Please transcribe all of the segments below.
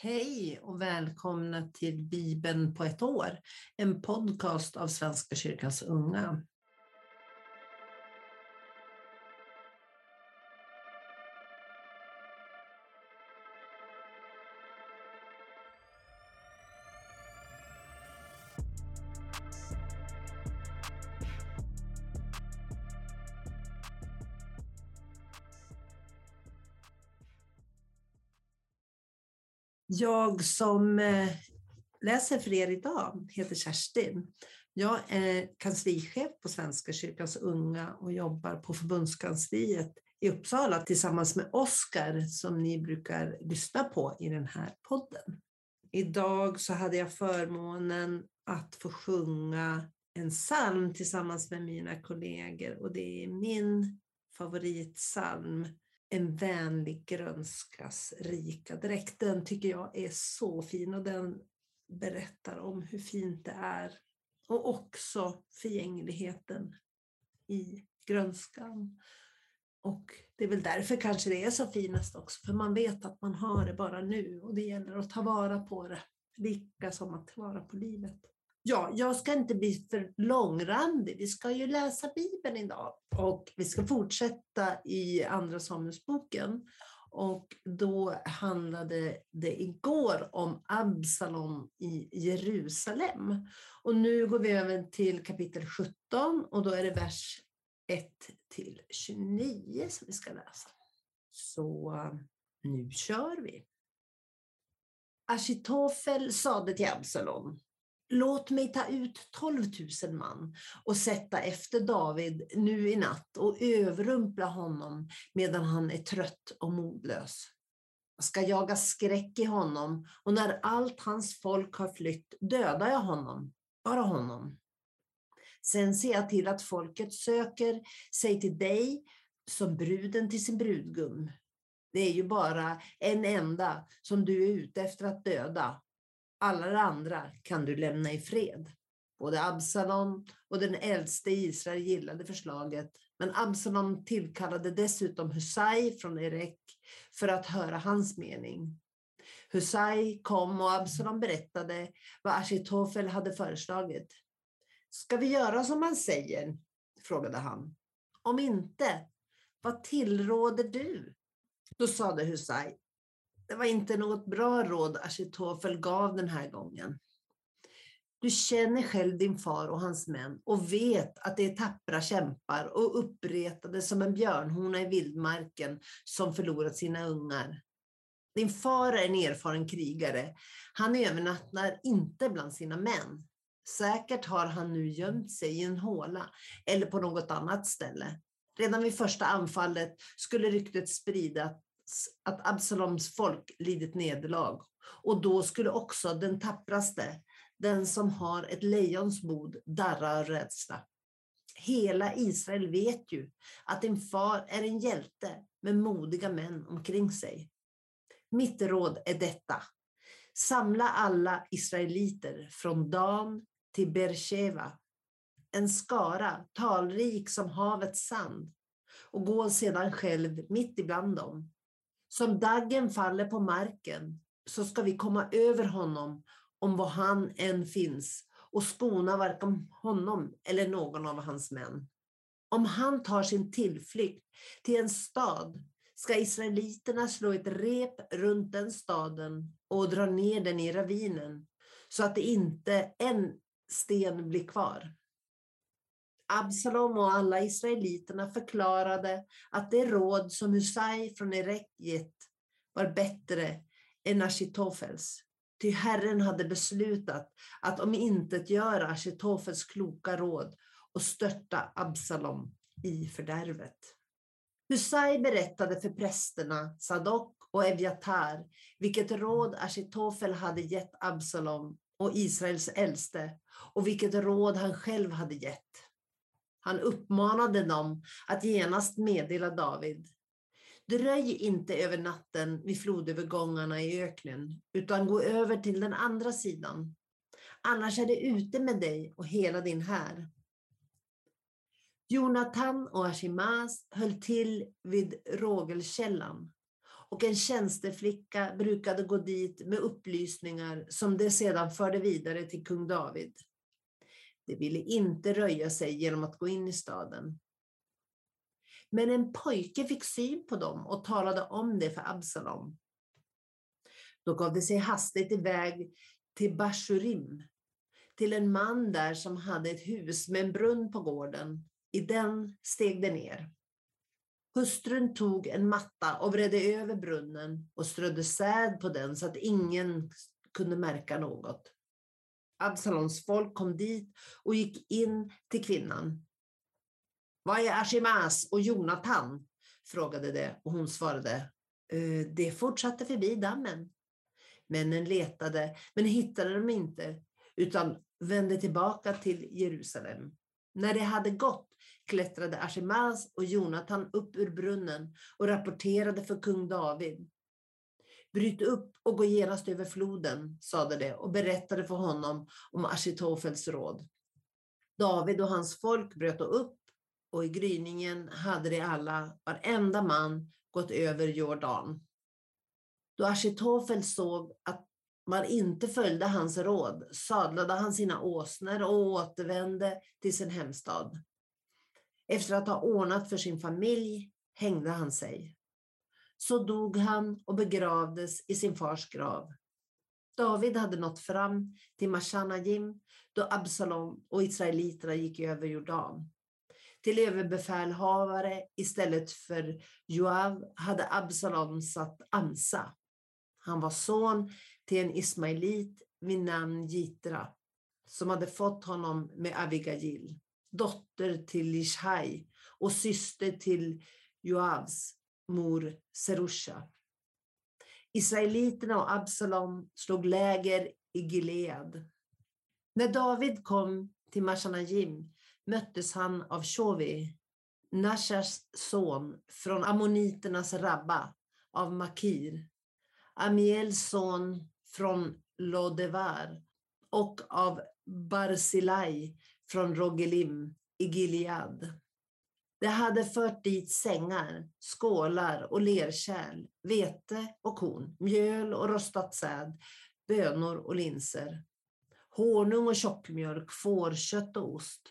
Hej och välkomna till Bibeln på ett år, en podcast av Svenska kyrkans unga. Jag som eh, läser för er idag heter Kerstin. Jag är kanslichef på Svenska kyrkans unga och jobbar på förbundskansliet i Uppsala tillsammans med Oskar som ni brukar lyssna på i den här podden. Idag så hade jag förmånen att få sjunga en psalm tillsammans med mina kollegor och det är min favoritpsalm en vänlig grönskas rika dräkt. Den tycker jag är så fin och den berättar om hur fint det är. Och också förgängligheten i grönskan. Och det är väl därför kanske det är så finast också, för man vet att man har det bara nu och det gäller att ta vara på det, lika som att ta vara på livet. Ja, jag ska inte bli för långrandig. Vi ska ju läsa Bibeln idag och vi ska fortsätta i Andra Samuelsboken. Och då handlade det igår om Absalom i Jerusalem. Och nu går vi över till kapitel 17 och då är det vers 1 till 29 som vi ska läsa. Så nu kör vi. Ashitofel sade till Absalom Låt mig ta ut 12 000 man och sätta efter David nu i natt och överrumpla honom medan han är trött och modlös. Jag ska jaga skräck i honom och när allt hans folk har flytt dödar jag honom, bara honom. Sen ser jag till att folket söker sig till dig som bruden till sin brudgum. Det är ju bara en enda som du är ute efter att döda alla de andra kan du lämna i fred. Både Absalom och den äldste i Israel gillade förslaget, men Absalom tillkallade dessutom Husai från Erek för att höra hans mening. Husai kom och Absalom berättade vad Ashitofel hade föreslagit. Ska vi göra som han säger? frågade han. Om inte, vad tillråder du? Då sade Husai, det var inte något bra råd Ashitofel gav den här gången. Du känner själv din far och hans män och vet att det är tappra kämpar och uppretade som en björnhona i vildmarken som förlorat sina ungar. Din far är en erfaren krigare. Han övernattar inte bland sina män. Säkert har han nu gömt sig i en håla eller på något annat ställe. Redan vid första anfallet skulle ryktet spridas att Absaloms folk lidit nederlag. Och då skulle också den tappraste, den som har ett lejons bod, darra av rädsla. Hela Israel vet ju att din far är en hjälte med modiga män omkring sig. Mitt råd är detta. Samla alla israeliter från Dan till Bersheva. En skara talrik som havets sand och gå sedan själv mitt ibland dem. Som daggen faller på marken så ska vi komma över honom om var han än finns och skona varken honom eller någon av hans män. Om han tar sin tillflykt till en stad ska israeliterna slå ett rep runt den staden och dra ner den i ravinen så att det inte en sten blir kvar. Absalom och alla israeliterna förklarade att det råd som Husai från Erek gett var bättre än Ashitofels. Ty Herren hade beslutat att om inte göra Ashitofels kloka råd och störta Absalom i fördärvet. Husai berättade för prästerna Sadok och Eviatar vilket råd Ashitofel hade gett Absalom och Israels äldste och vilket råd han själv hade gett. Han uppmanade dem att genast meddela David. Dröj inte över natten vid flodövergångarna i öknen, utan gå över till den andra sidan. Annars är det ute med dig och hela din här. Jonathan och Ashimas höll till vid Rågelkällan och en tjänsteflicka brukade gå dit med upplysningar som de sedan förde vidare till kung David. De ville inte röja sig genom att gå in i staden. Men en pojke fick syn på dem och talade om det för Absalom. Då gav de sig hastigt iväg till Bashurim, till en man där som hade ett hus med en brunn på gården. I den steg de ner. Hustrun tog en matta och vredde över brunnen och strödde säd på den så att ingen kunde märka något. Absaloms folk kom dit och gick in till kvinnan. Vad är Ashimas och Jonathan? frågade de och hon svarade. Eh, de fortsatte förbi dammen. Männen letade men hittade dem inte utan vände tillbaka till Jerusalem. När de hade gått klättrade Ashimas och Jonathan upp ur brunnen och rapporterade för kung David. Bryt upp och gå genast över floden, sade de och berättade för honom om Ashitofels råd. David och hans folk bröt upp och i gryningen hade de alla, varenda man, gått över Jordan. Då Ashitofel såg att man inte följde hans råd sadlade han sina åsnor och återvände till sin hemstad. Efter att ha ordnat för sin familj hängde han sig. Så dog han och begravdes i sin fars grav. David hade nått fram till Mashanajim då Absalom och israeliterna gick över Jordan. Till överbefälhavare istället för Joav hade Absalom satt Amsa. Han var son till en ismailit vid namn Jitra som hade fått honom med Abigail, dotter till Lishai och syster till Joavs mor Serusha. Israeliterna och Absalom slog läger i Gilead. När David kom till Mashanajim möttes han av Shovi, Nashas son från ammoniternas Rabba, av Makir, Amiels son från Lodevar och av Barzilai från Rogelim i Gilead. De hade fört dit sängar, skålar och lerkärl, vete och korn, mjöl och rostat säd, bönor och linser, honung och tjockmjölk, fårkött och ost.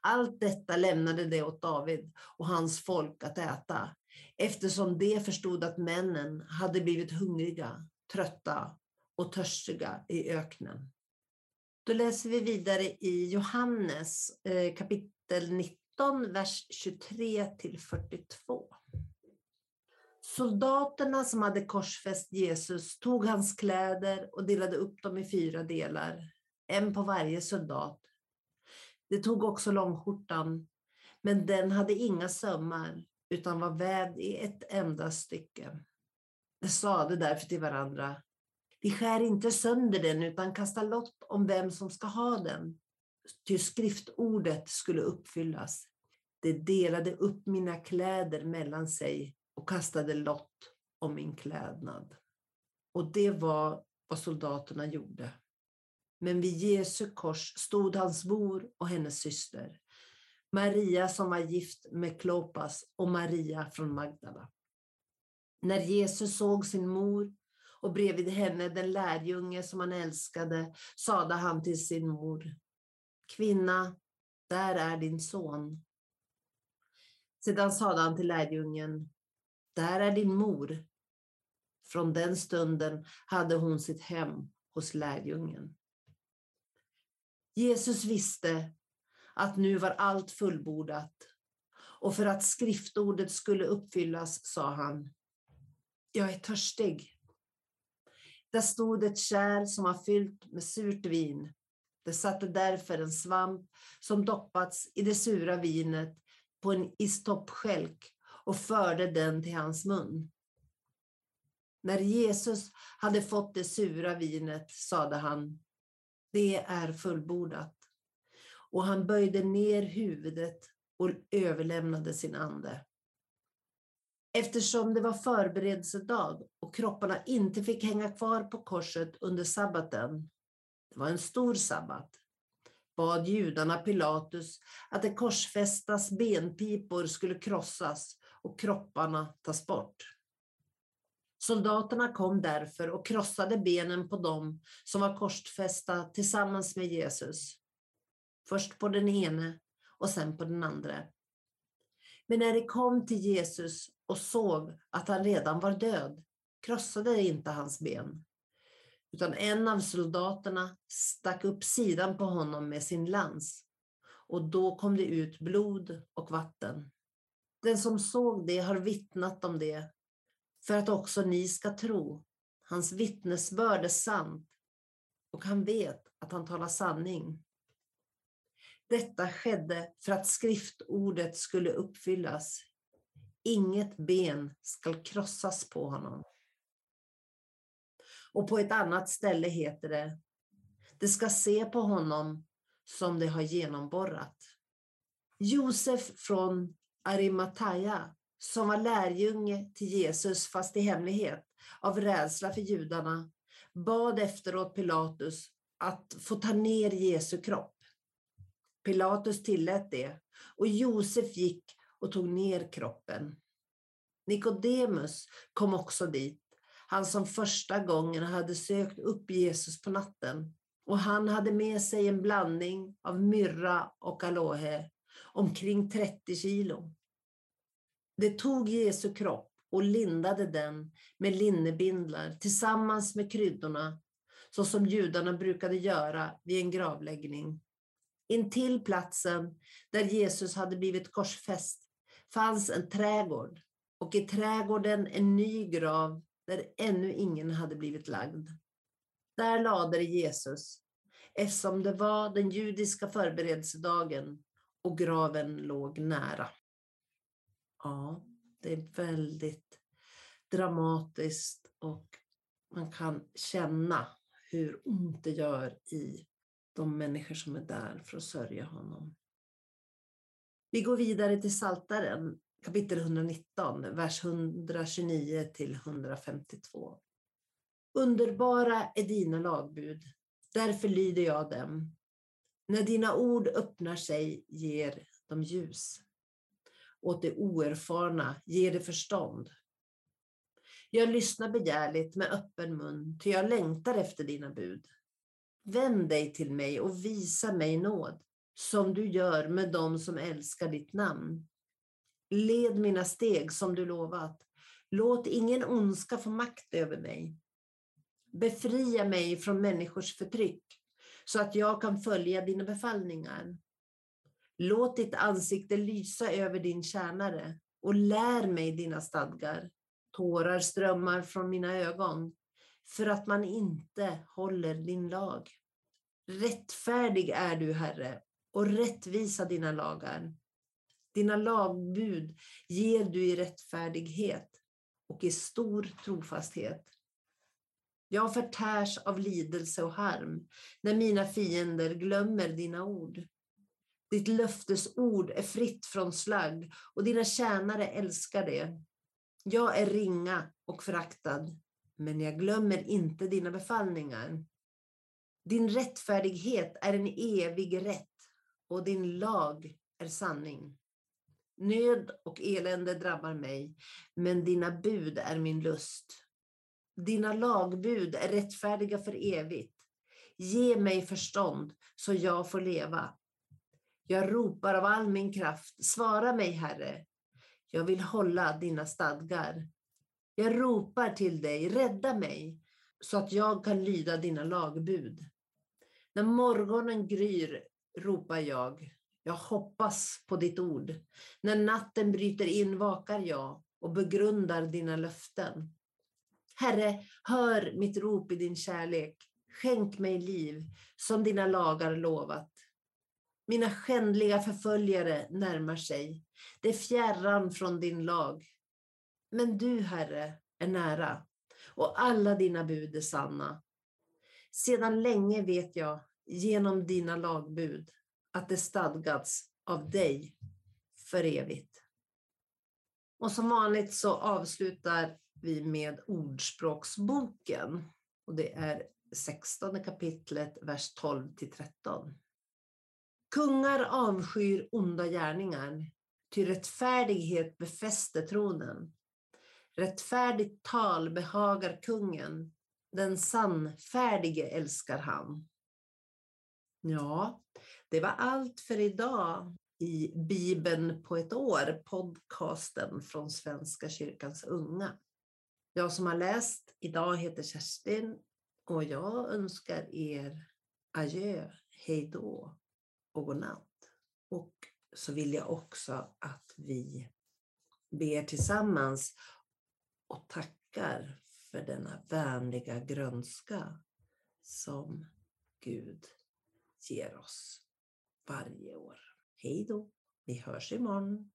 Allt detta lämnade de åt David och hans folk att äta, eftersom de förstod att männen hade blivit hungriga, trötta och törstiga i öknen. Då läser vi vidare i Johannes eh, kapitel 19 17, vers 23 till 42. Soldaterna som hade korsfäst Jesus tog hans kläder och delade upp dem i fyra delar, en på varje soldat. De tog också långskjortan, men den hade inga sömmar utan var vävd i ett enda stycke. De sade därför till varandra, vi skär inte sönder den utan kastar lott om vem som ska ha den ty skriftordet skulle uppfyllas. De delade upp mina kläder mellan sig och kastade lott om min klädnad. Och det var vad soldaterna gjorde. Men vid Jesu kors stod hans mor och hennes syster, Maria som var gift med Klopas och Maria från Magdala. När Jesus såg sin mor och bredvid henne den lärjunge som han älskade sade han till sin mor, Kvinna, där är din son. Sedan sade han till lärjungen, där är din mor. Från den stunden hade hon sitt hem hos lärjungen. Jesus visste att nu var allt fullbordat och för att skriftordet skulle uppfyllas sa han, jag är törstig. Där stod ett kärl som var fyllt med surt vin. Det satte därför en svamp som doppats i det sura vinet på en istoppskälk och förde den till hans mun. När Jesus hade fått det sura vinet sade han, det är fullbordat. Och han böjde ner huvudet och överlämnade sin ande. Eftersom det var förberedelsedag och kropparna inte fick hänga kvar på korset under sabbaten, det var en stor sabbat, bad judarna Pilatus att de korsfästas benpipor skulle krossas och kropparna tas bort. Soldaterna kom därför och krossade benen på dem som var korsfästa tillsammans med Jesus. Först på den ene och sen på den andra. Men när de kom till Jesus och såg att han redan var död krossade inte hans ben, utan en av soldaterna stack upp sidan på honom med sin lans och då kom det ut blod och vatten. Den som såg det har vittnat om det för att också ni ska tro. Hans vittnesbörd är sant och han vet att han talar sanning. Detta skedde för att skriftordet skulle uppfyllas. Inget ben skall krossas på honom. Och på ett annat ställe heter det, det ska se på honom som det har genomborrat. Josef från Arimataya, som var lärjunge till Jesus fast i hemlighet av rädsla för judarna, bad efteråt Pilatus att få ta ner Jesu kropp. Pilatus tillät det och Josef gick och tog ner kroppen. Nikodemus kom också dit, han som första gången hade sökt upp Jesus på natten. Och han hade med sig en blandning av myrra och aloe, omkring 30 kilo. Det tog Jesu kropp och lindade den med linnebindlar tillsammans med kryddorna, så som judarna brukade göra vid en gravläggning. Intill platsen där Jesus hade blivit korsfäst fanns en trädgård och i trädgården en ny grav där ännu ingen hade blivit lagd. Där lade Jesus, eftersom det var den judiska förberedelsedagen och graven låg nära. Ja, det är väldigt dramatiskt och man kan känna hur ont det gör i de människor som är där för att sörja honom. Vi går vidare till Saltaren kapitel 119, vers 129 till 152. Underbara är dina lagbud, därför lyder jag dem. När dina ord öppnar sig ger de ljus. Åt det oerfarna ger det förstånd. Jag lyssnar begärligt med öppen mun, ty jag längtar efter dina bud. Vänd dig till mig och visa mig nåd, som du gör med dem som älskar ditt namn. Led mina steg som du lovat. Låt ingen ondska få makt över mig. Befria mig från människors förtryck så att jag kan följa dina befallningar. Låt ditt ansikte lysa över din tjänare och lär mig dina stadgar. Tårar strömmar från mina ögon för att man inte håller din lag. Rättfärdig är du, Herre, och rättvisa dina lagar. Dina lagbud ger du i rättfärdighet och i stor trofasthet. Jag förtärs av lidelse och harm när mina fiender glömmer dina ord. Ditt löftesord är fritt från slagg och dina tjänare älskar det. Jag är ringa och föraktad, men jag glömmer inte dina befallningar. Din rättfärdighet är en evig rätt och din lag är sanning. Nöd och elände drabbar mig, men dina bud är min lust. Dina lagbud är rättfärdiga för evigt. Ge mig förstånd så jag får leva. Jag ropar av all min kraft, svara mig, Herre. Jag vill hålla dina stadgar. Jag ropar till dig, rädda mig, så att jag kan lyda dina lagbud. När morgonen gryr ropar jag, jag hoppas på ditt ord. När natten bryter in vakar jag och begrundar dina löften. Herre, hör mitt rop i din kärlek. Skänk mig liv som dina lagar lovat. Mina skändliga förföljare närmar sig. Det är fjärran från din lag. Men du, Herre, är nära och alla dina bud är sanna. Sedan länge vet jag genom dina lagbud att det stadgats av dig för evigt. Och som vanligt så avslutar vi med Ordspråksboken. Och det är 16 kapitlet, vers 12 till 13. Kungar avskyr onda gärningar, ty rättfärdighet befäster tronen. Rättfärdigt tal behagar kungen, den sannfärdige älskar han. Ja, det var allt för idag i Bibeln på ett år, podcasten från Svenska kyrkans unga. Jag som har läst idag heter Kerstin och jag önskar er adjö, hej då och godnatt. Och så vill jag också att vi ber tillsammans och tackar för denna vänliga grönska som Gud ger oss varje år. Hej då! Vi hörs imorgon.